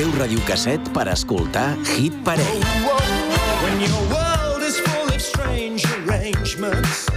teu radiocasset per escoltar Hit Parade. When your world is full of strange arrangements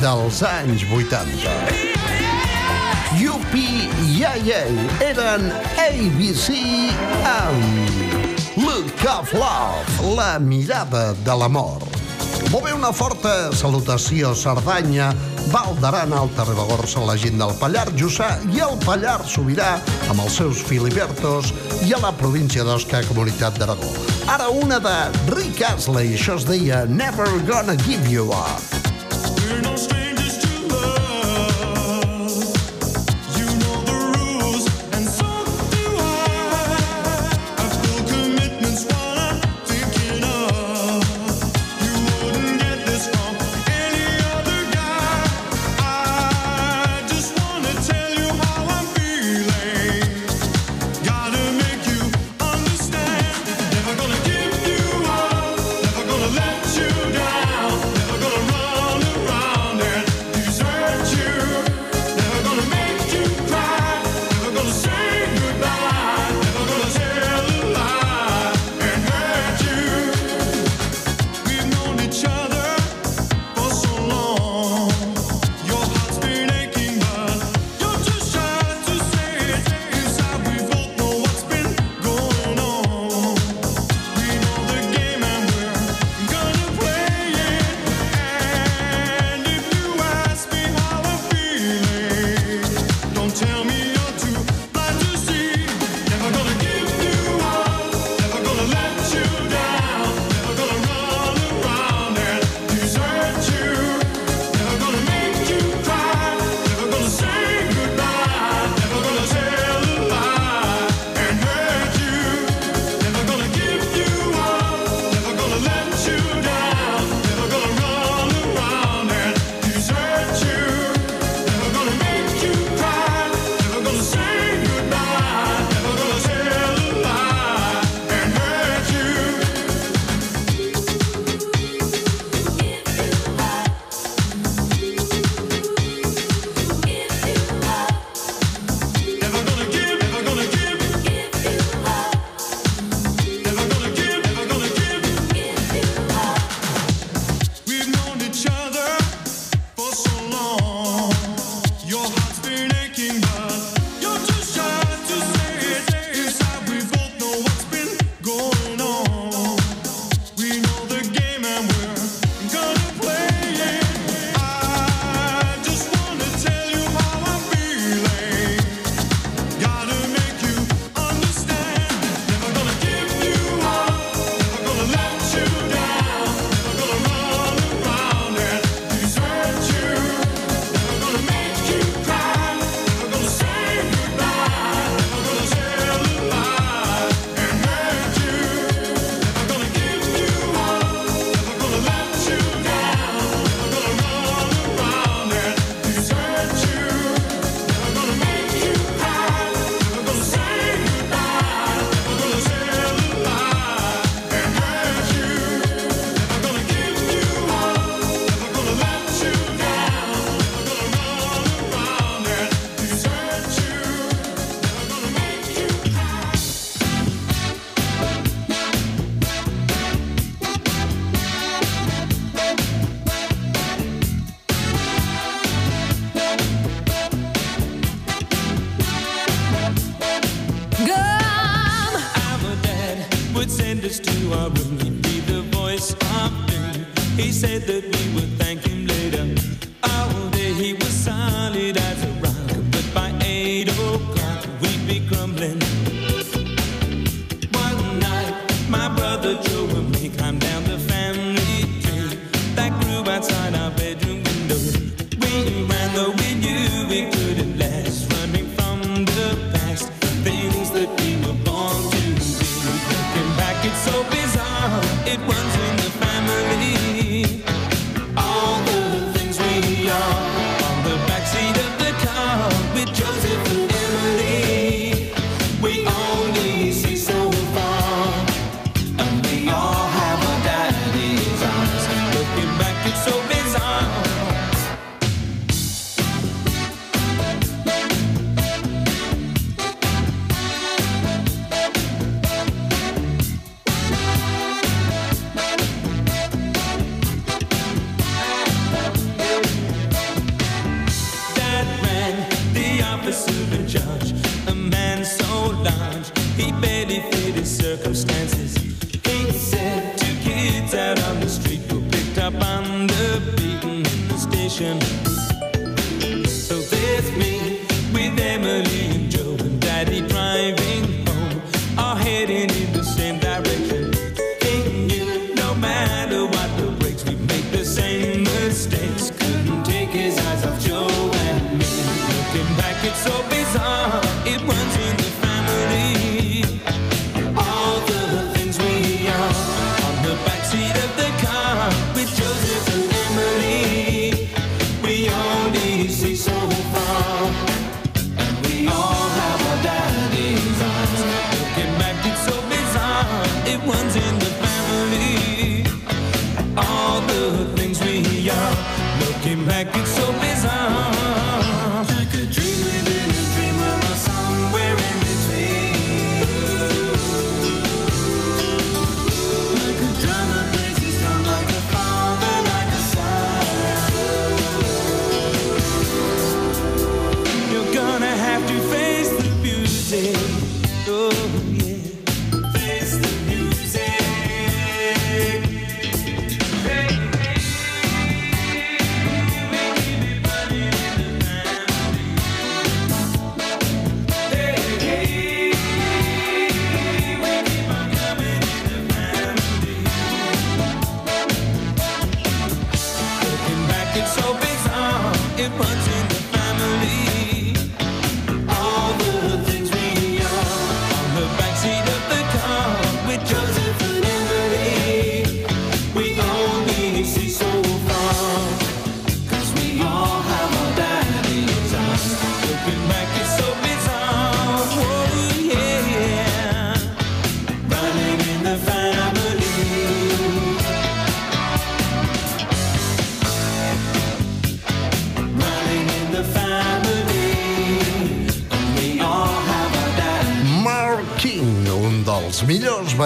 dels anys 80. Yupi Yayay eren ABC amb Look of Love, la mirada de l'amor. Molt bé, una forta salutació a Cerdanya, Valderan, Alta Ribagorça, la gent del Pallar Jussà i el Pallar Sobirà amb els seus filibertos i a la província d'Osca, Comunitat d'Aragó. Ara una de Rick Astley, això es deia Never Gonna Give You Up. no street.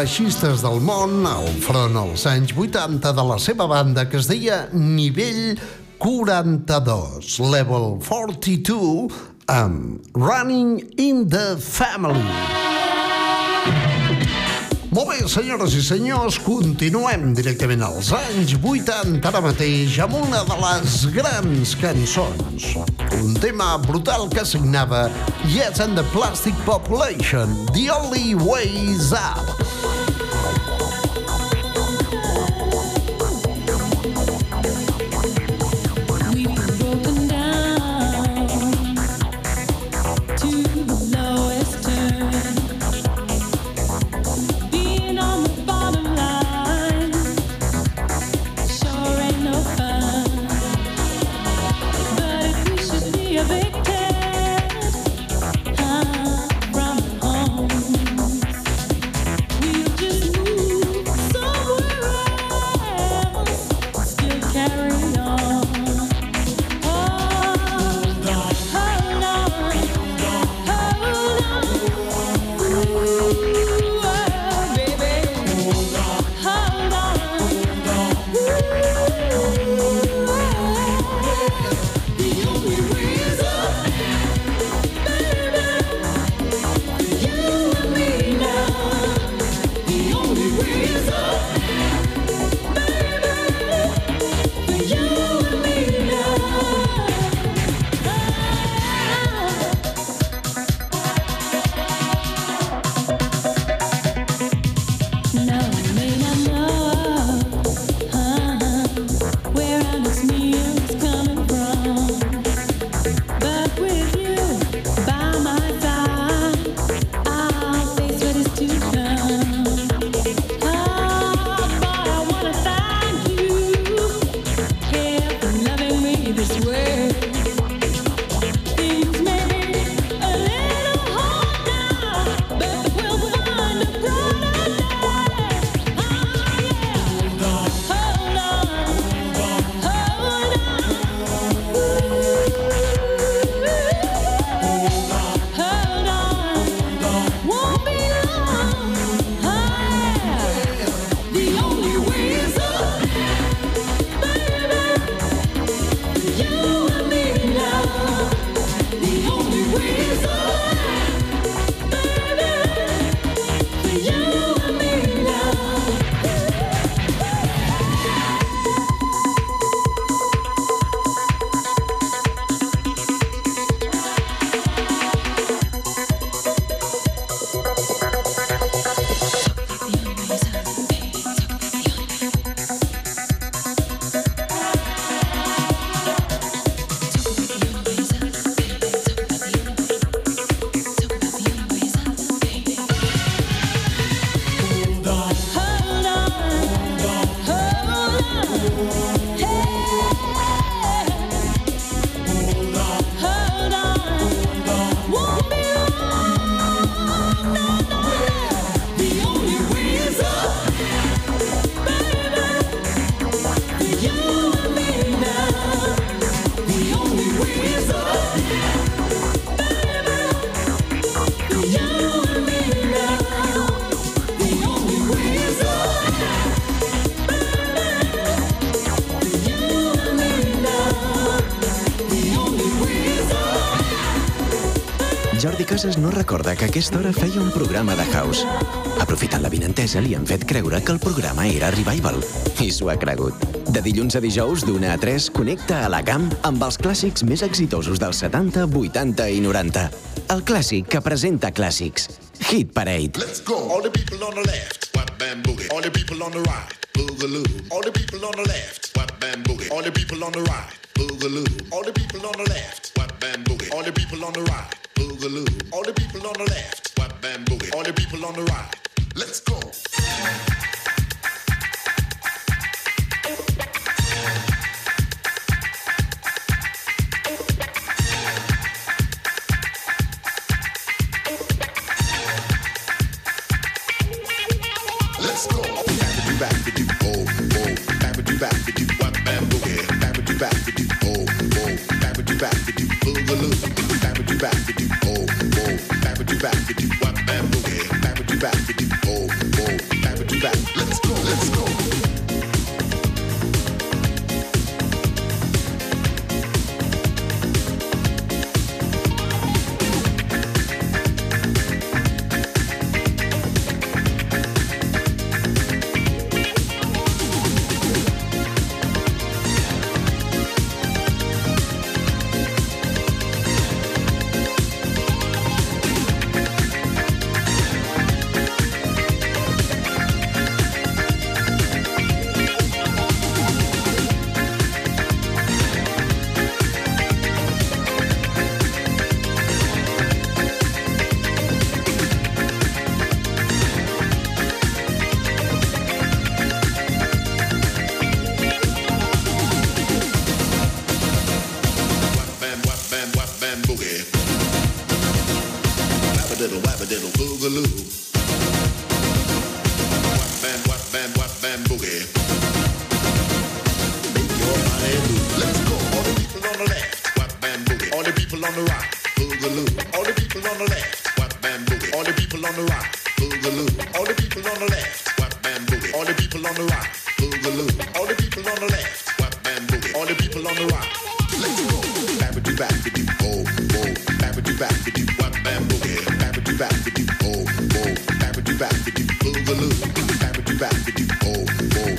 Baixistes del món al front als anys 80 de la seva banda que es deia Nivell 42, Level 42, amb Running in the Family. Molt bé, senyores i senyors, continuem directament als anys 80 ara mateix amb una de les grans cançons. Un tema brutal que signava Yes and the Plastic Population, The Only Ways Up. Recorda que aquesta hora feia un programa de house. Aprofitant la vinentesa, li han fet creure que el programa era Revival. I s'ho ha cregut. De dilluns a dijous, d'una a 3, connecta a la GAM amb els clàssics més exitosos dels 70, 80 i 90. El clàssic que presenta clàssics. Hit Parade. Let's go. All the people on the left, whap bam boogie. All the people on the right, boogaloo. All the people on the left, whap bam boogie. All the people on the right, boogaloo. All the people on the left, whap bam boogie. All the people on the right, boogaloo. All the people on the left, whap bam boogie. All the people on the right. Let's go. Boogaloo. All the people on the left, whap bam boogie. All the people on the right, boogaloo. All the people on the left, whap bam boogie. All the people on the right, boogaloo. All the people on the left, whap bam boogie. All the people on the right. Let's go. Oh, oh. Back-a-doo, back-a-doo, whap bam boogie. Back-a-doo, back-a-doo, oh, oh. Boogaloo. Oh, oh.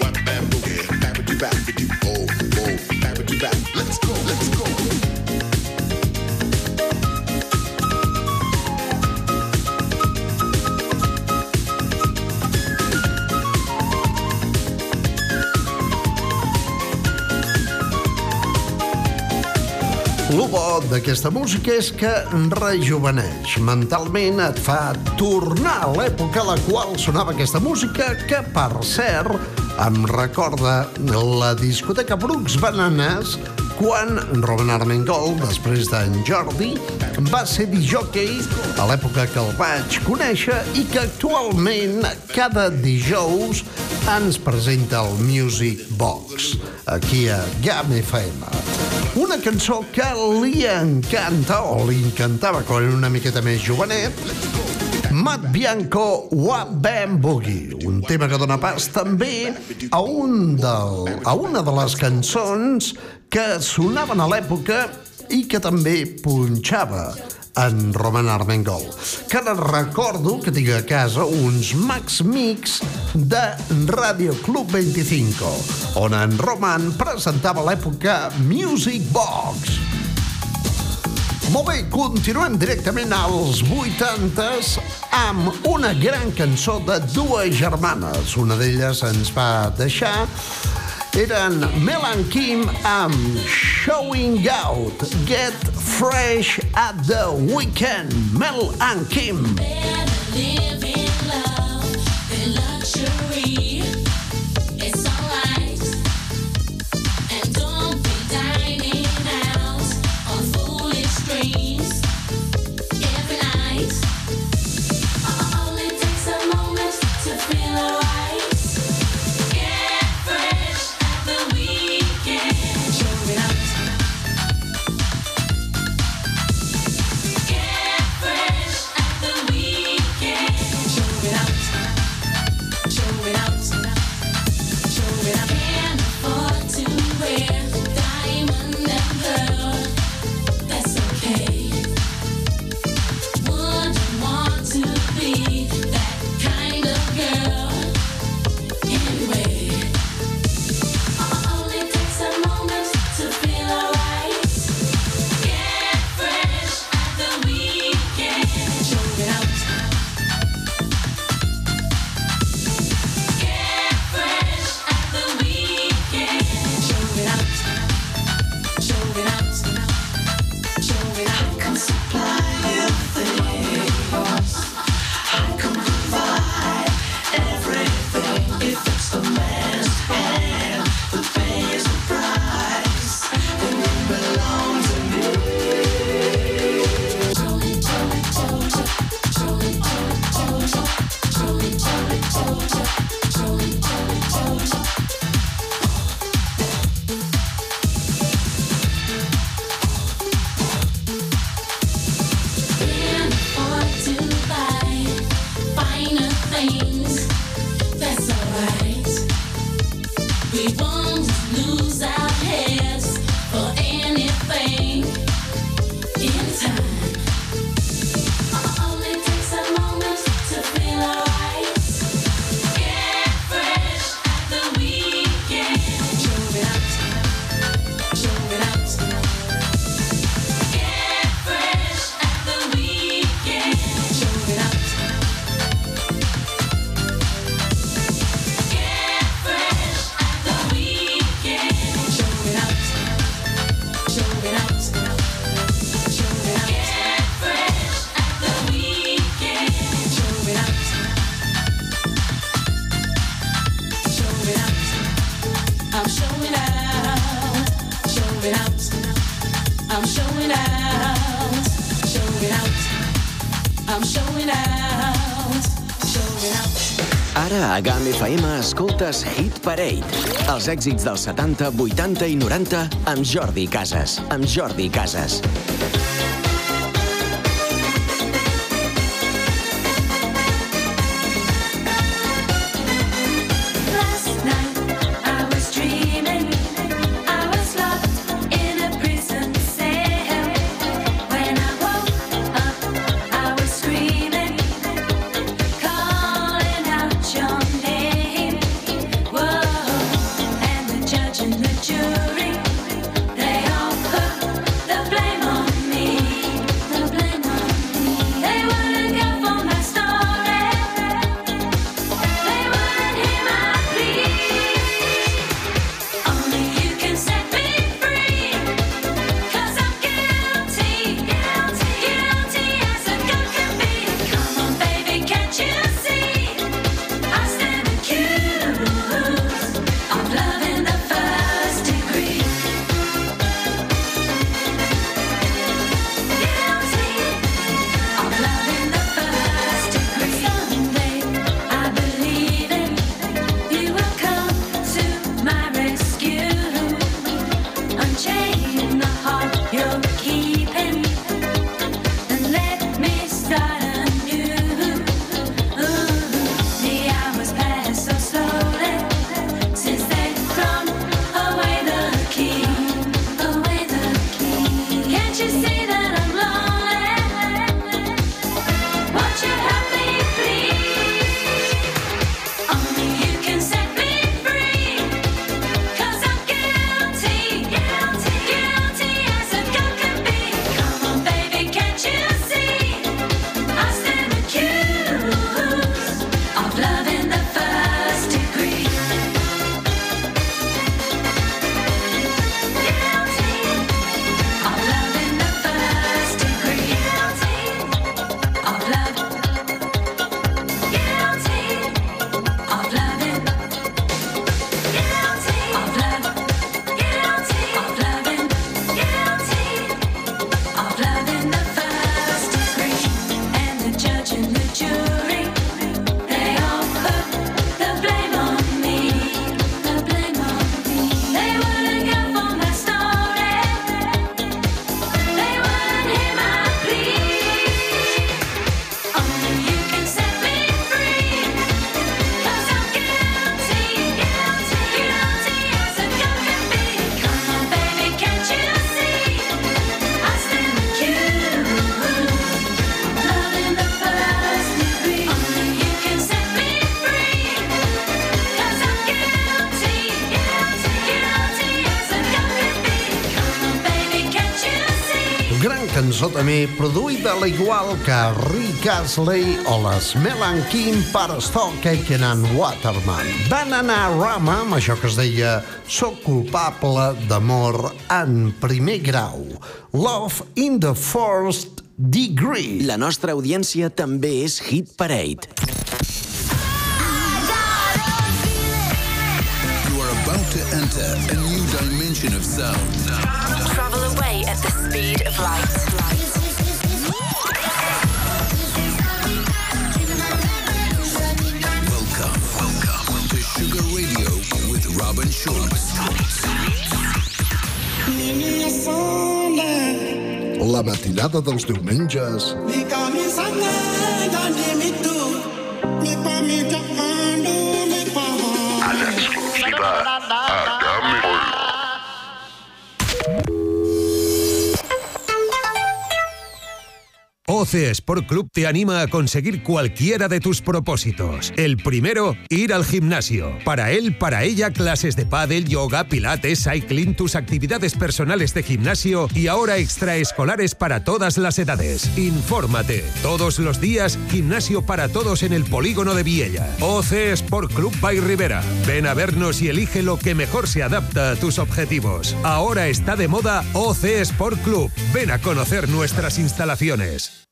Whap bo d'aquesta música és que rejuveneix. Mentalment et fa tornar a l'època a la qual sonava aquesta música, que, per cert, em recorda la discoteca Brooks Bananas quan Robin Armengol, després d'en Jordi, va ser disjockey a l'època que el vaig conèixer i que actualment cada dijous ens presenta el Music Box aquí a GAM FM. Una cançó que li encanta, o li encantava quan era una miqueta més jovenet, Matt Bianco Wap Bam Boogie, un tema que dona pas també a, un del, a una de les cançons que sonaven a l'època i que també punxava en Roman Armengol. Que ara recordo que tinc a casa uns Max Mix de Radio Club 25, on en Roman presentava l'època Music Box. Molt bé, continuem directament als 80s amb una gran cançó de dues germanes. Una d'elles ens va deixar eren Mel and Kim amb Showing Out, Get Fresh at the Weekend. Mel and Kim. Live escoltes Hit Parade. Els èxits dels 70, 80 i 90 amb Jordi Casas. Amb Jordi Casas. També produïda a l'igual que Rick Astley o les Melan Kim per Stockhaken and Waterman. Van anar a Rama amb això que es deia Soc culpable d'amor en primer grau. Love in the first degree. La nostra audiència també és Hit Parade. You are about to enter a new dimension of sound. Travel away at the speed of light. Schultz. La matinada dels diumenges. En exclusiva a Camp OC Sport Club te anima a conseguir cualquiera de tus propósitos. El primero, ir al gimnasio. Para él, para ella, clases de pádel, yoga, pilates, cycling, tus actividades personales de gimnasio y ahora extraescolares para todas las edades. Infórmate. Todos los días, gimnasio para todos en el polígono de Viella. OC Sport Club by Rivera. Ven a vernos y elige lo que mejor se adapta a tus objetivos. Ahora está de moda OC Sport Club. Ven a conocer nuestras instalaciones.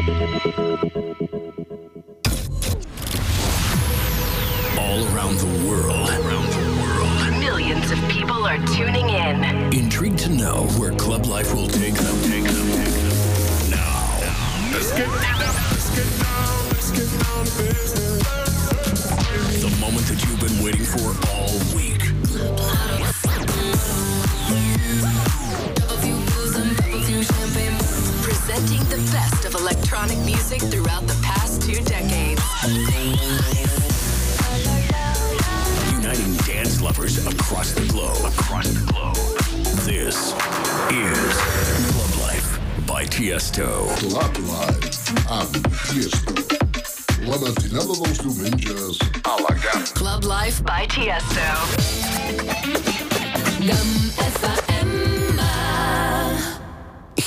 All around the world. Millions of people are tuning in. Intrigued to know where club life will take them. Take them. Now, let's get down. Let's get down. Let's get down to business. The moment that you've been waiting for all week. Presenting the best of electronic music throughout the past two decades. Uniting dance lovers across the globe. Across the globe. This is Club Life by Tiesto. Club Live amb Tiesto. La matinada dels diumenges a la GAM. Club Life by Tiesto.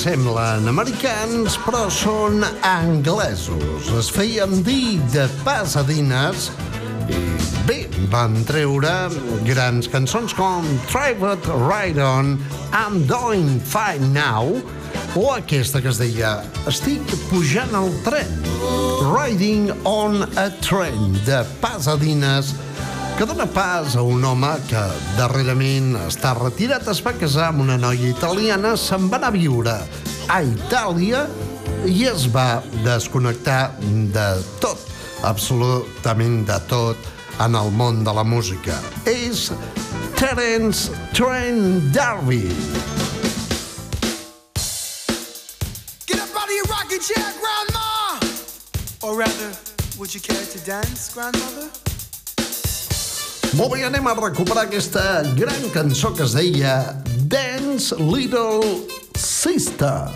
Semblen americans, però són anglesos. Es feien dir de Pasadines i bé, van treure grans cançons com Private Ride On, I'm Doing Fine Now, o aquesta que es deia Estic pujant al tren, Riding on a Train, de Pasadines, que dona pas a un home que darrerament està retirat, es va casar amb una noia italiana, se'n va anar a viure a Itàlia i es va desconnectar de tot, absolutament de tot, en el món de la música. És Terence Trent D'Arby. Get up out of your rocking chair, Grandma! Or rather, would you care to dance, Grandmother? Molt bé, anem a recuperar aquesta gran cançó que es deia Dance Little Sister.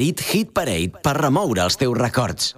esperit Hit Parade per remoure els teus records.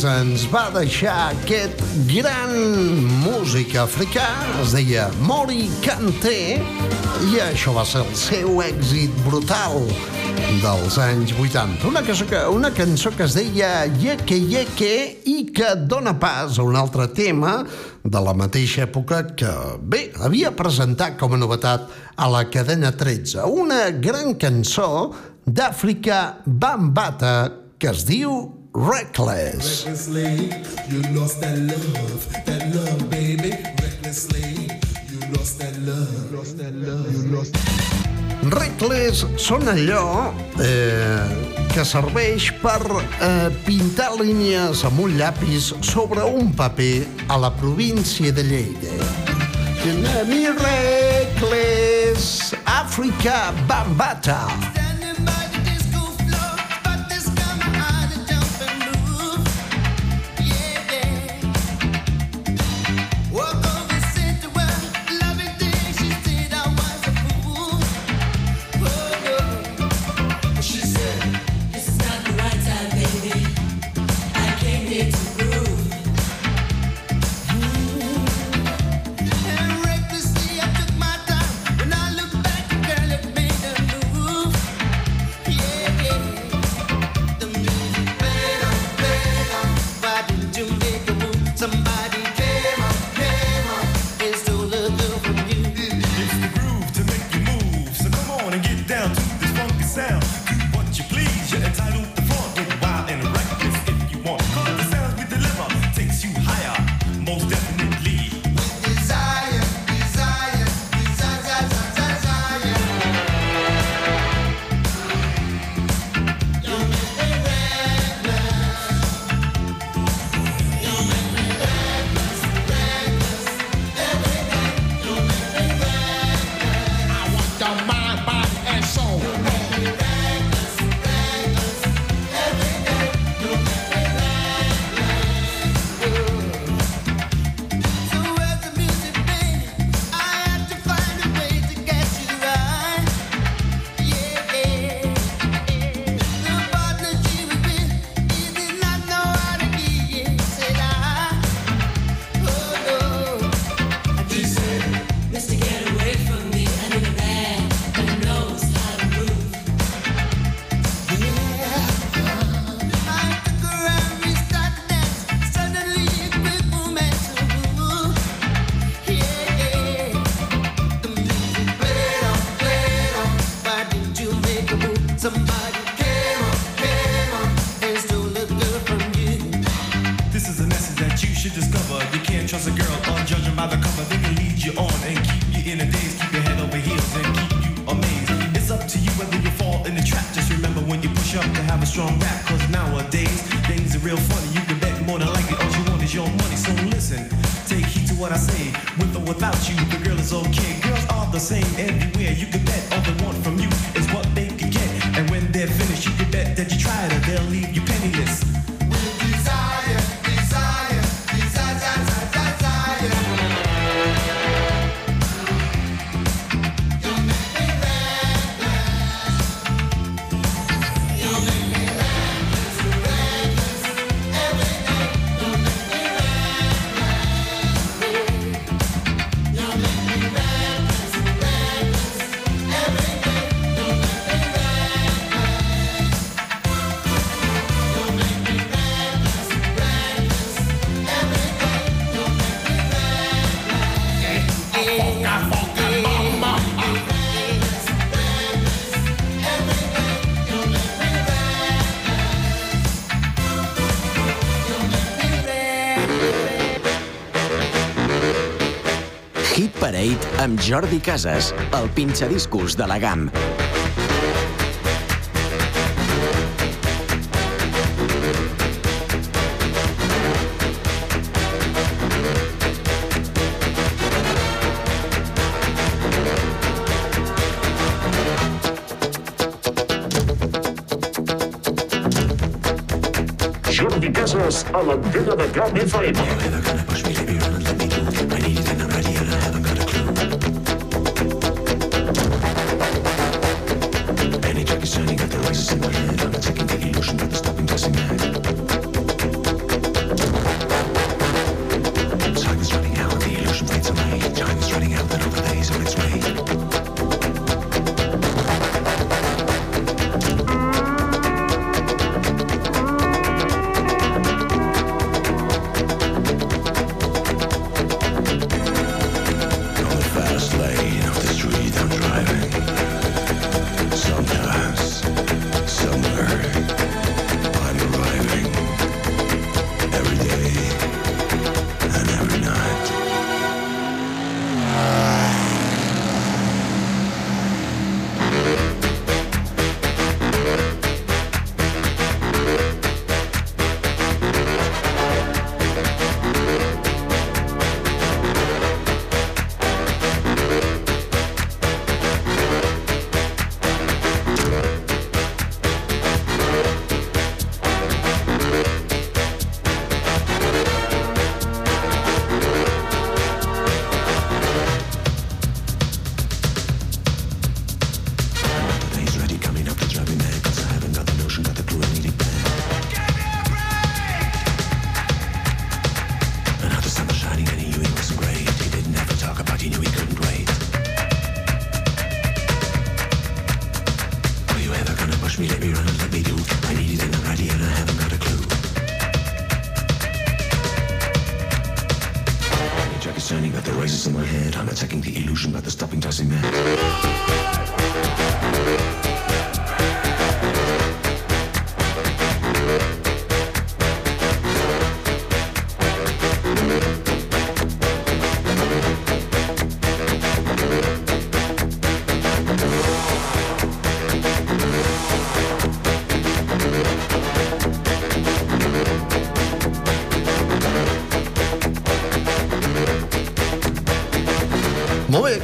temps ens va deixar aquest gran músic africà, es deia Mori Kanté, i això va ser el seu èxit brutal dels anys 80. Una cançó que, una cançó que es deia Yeke Yeke i que dona pas a un altre tema de la mateixa època que, bé, havia presentat com a novetat a la cadena 13. Una gran cançó d'Àfrica Bambata que es diu Reckless. Recklessly, you lost that love, that love, baby. Recklessly, you lost that love, you lost that love, you lost. Reckless són allò eh, que serveix per eh, pintar línies amb un llapis sobre un paper a la província de Lleida. Genemi Reckless, Àfrica Bambata. Bambata. Parade amb Jordi Casas, el pinxadiscos de la GAM. Jordi Casas a l'antena de GAM FM.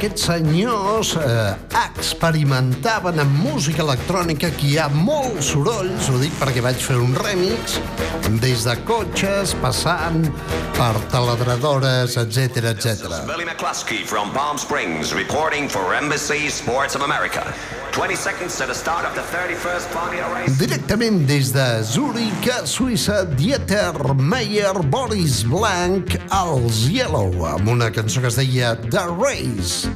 Aquests senyors eh, experimentaven amb música electrònica que hi ha molts sorolls, ho dic perquè vaig fer un remix, des de cotxes, passant per taladradores, etc etc. Billy McCluskey from Palm Springs reporting for Embassy Sports of America. 20 seconds to the start of the 31st Formula race. Directament des de Zurich, Suïssa, Dieter Meyer, Boris Blanc, els Yellow, amb una cançó que es deia The Race.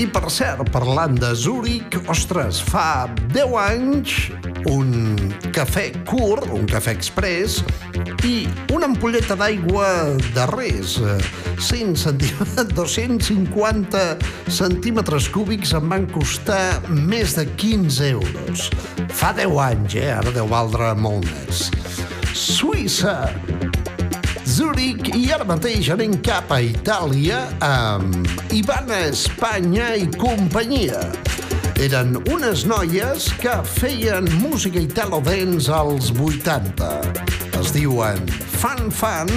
I per cert, parlant de Zurich, ostres, fa 10 anys un cafè curt, un cafè express i una ampolleta d'aigua de res, eh, 100 centímetres, 250 centímetres cúbics em van costar més de 15 euros. Fa 10 anys, eh? Ara deu valdre molt més. Suïssa, Zurich i ara mateix anem cap a Itàlia amb Ivana Espanya i companyia. Eren unes noies que feien música italo-dance als 80. Es diuen Fan Fan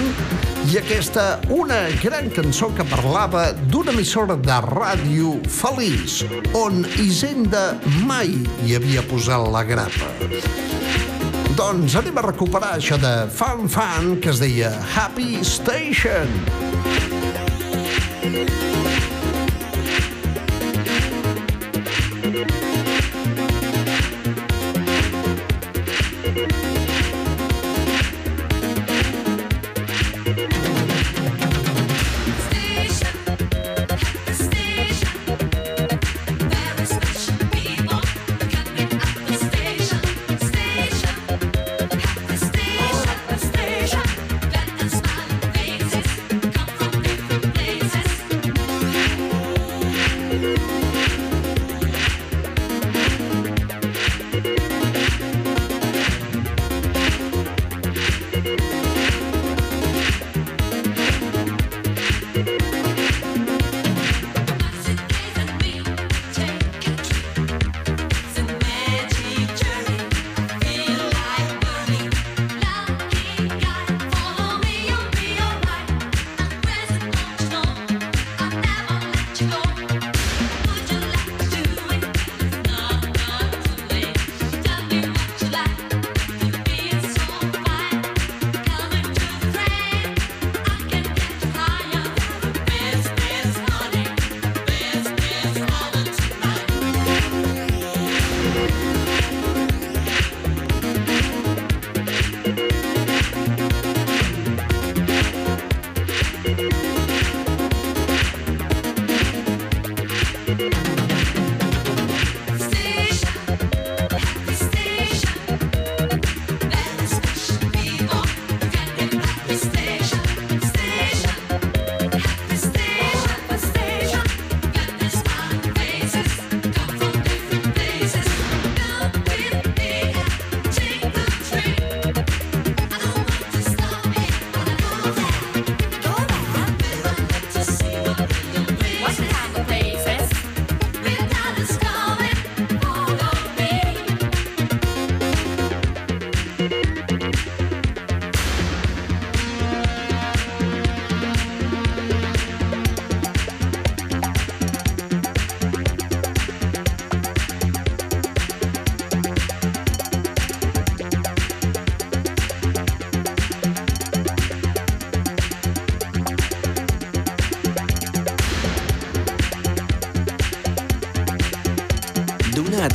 i aquesta una gran cançó que parlava d'una emissora de ràdio feliç on Hisenda mai hi havia posat la grapa. Doncs anem a recuperar això de Fan Fan que es deia Happy Station. Station,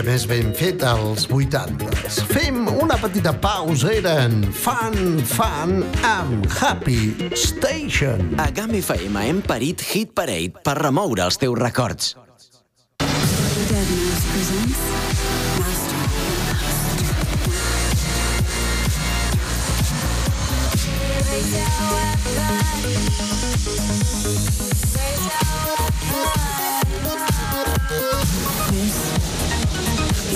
Música més ben feta als 80s. Fem una petita pausa, eren Fan Fan amb Happy Station. A GAM FM hem parit Hit Parade per remoure els teus records. Deadmau5 presents This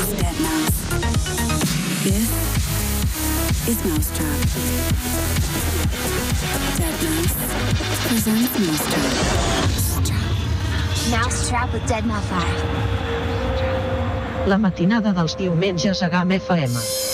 is Dead Mouse. This is Mousetrap. Dead Mouse presents Mousetrap. Mousetrap with Dead Mouth 5. La matinada dels diumenges a GAM FM.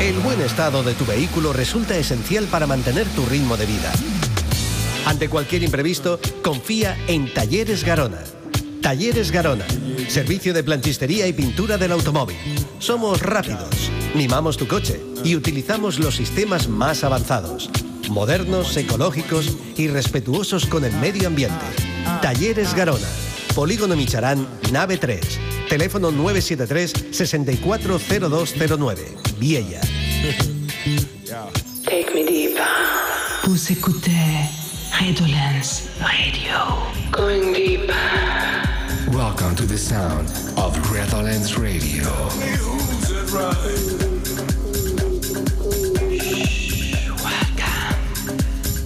El buen estado de tu vehículo resulta esencial para mantener tu ritmo de vida. Ante cualquier imprevisto, confía en Talleres Garona. Talleres Garona, servicio de planchistería y pintura del automóvil. Somos rápidos, mimamos tu coche y utilizamos los sistemas más avanzados, modernos, ecológicos y respetuosos con el medio ambiente. Talleres Garona, Polígono Micharán, nave 3. Teléfono 973 640209. mía ya. Take me deep. Vous écoutez Redolence Radio. Going deep. Welcome to the sound of Redolence Radio. Shh, welcome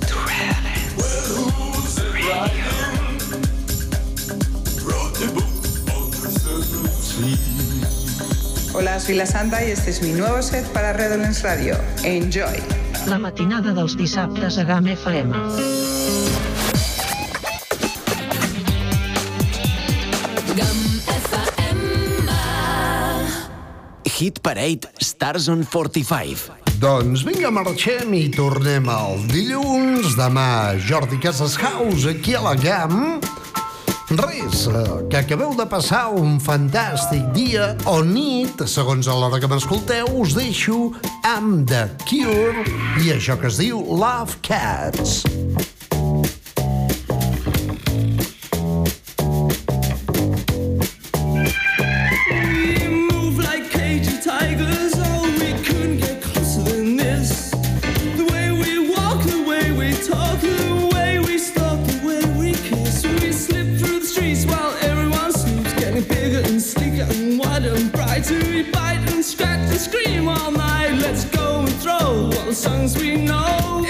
to Redolence Radio. Sweet. Soy La Santa y este es mi nuevo set para Redolence Radio. Enjoy. La matinada dels dissabtes a GAM FM. Hit Parade Stars on 45. Doncs vinga, marxem i tornem al dilluns. Demà, Jordi Casas House, aquí a la GAM. Res, eh, que acabeu de passar un fantàstic dia o nit, segons a l'hora que m'escolteu, us deixo amb The Cure i això que es diu Love Cats. We songs we know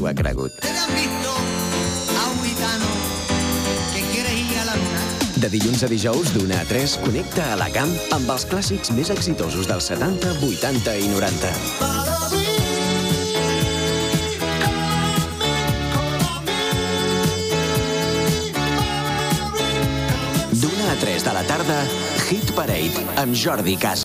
s'ho ha cregut. De dilluns a dijous, d'una a 3, connecta a la camp amb els clàssics més exitosos dels 70, 80 i 90. D'una a 3 de la tarda, Hit Parade amb Jordi Casas.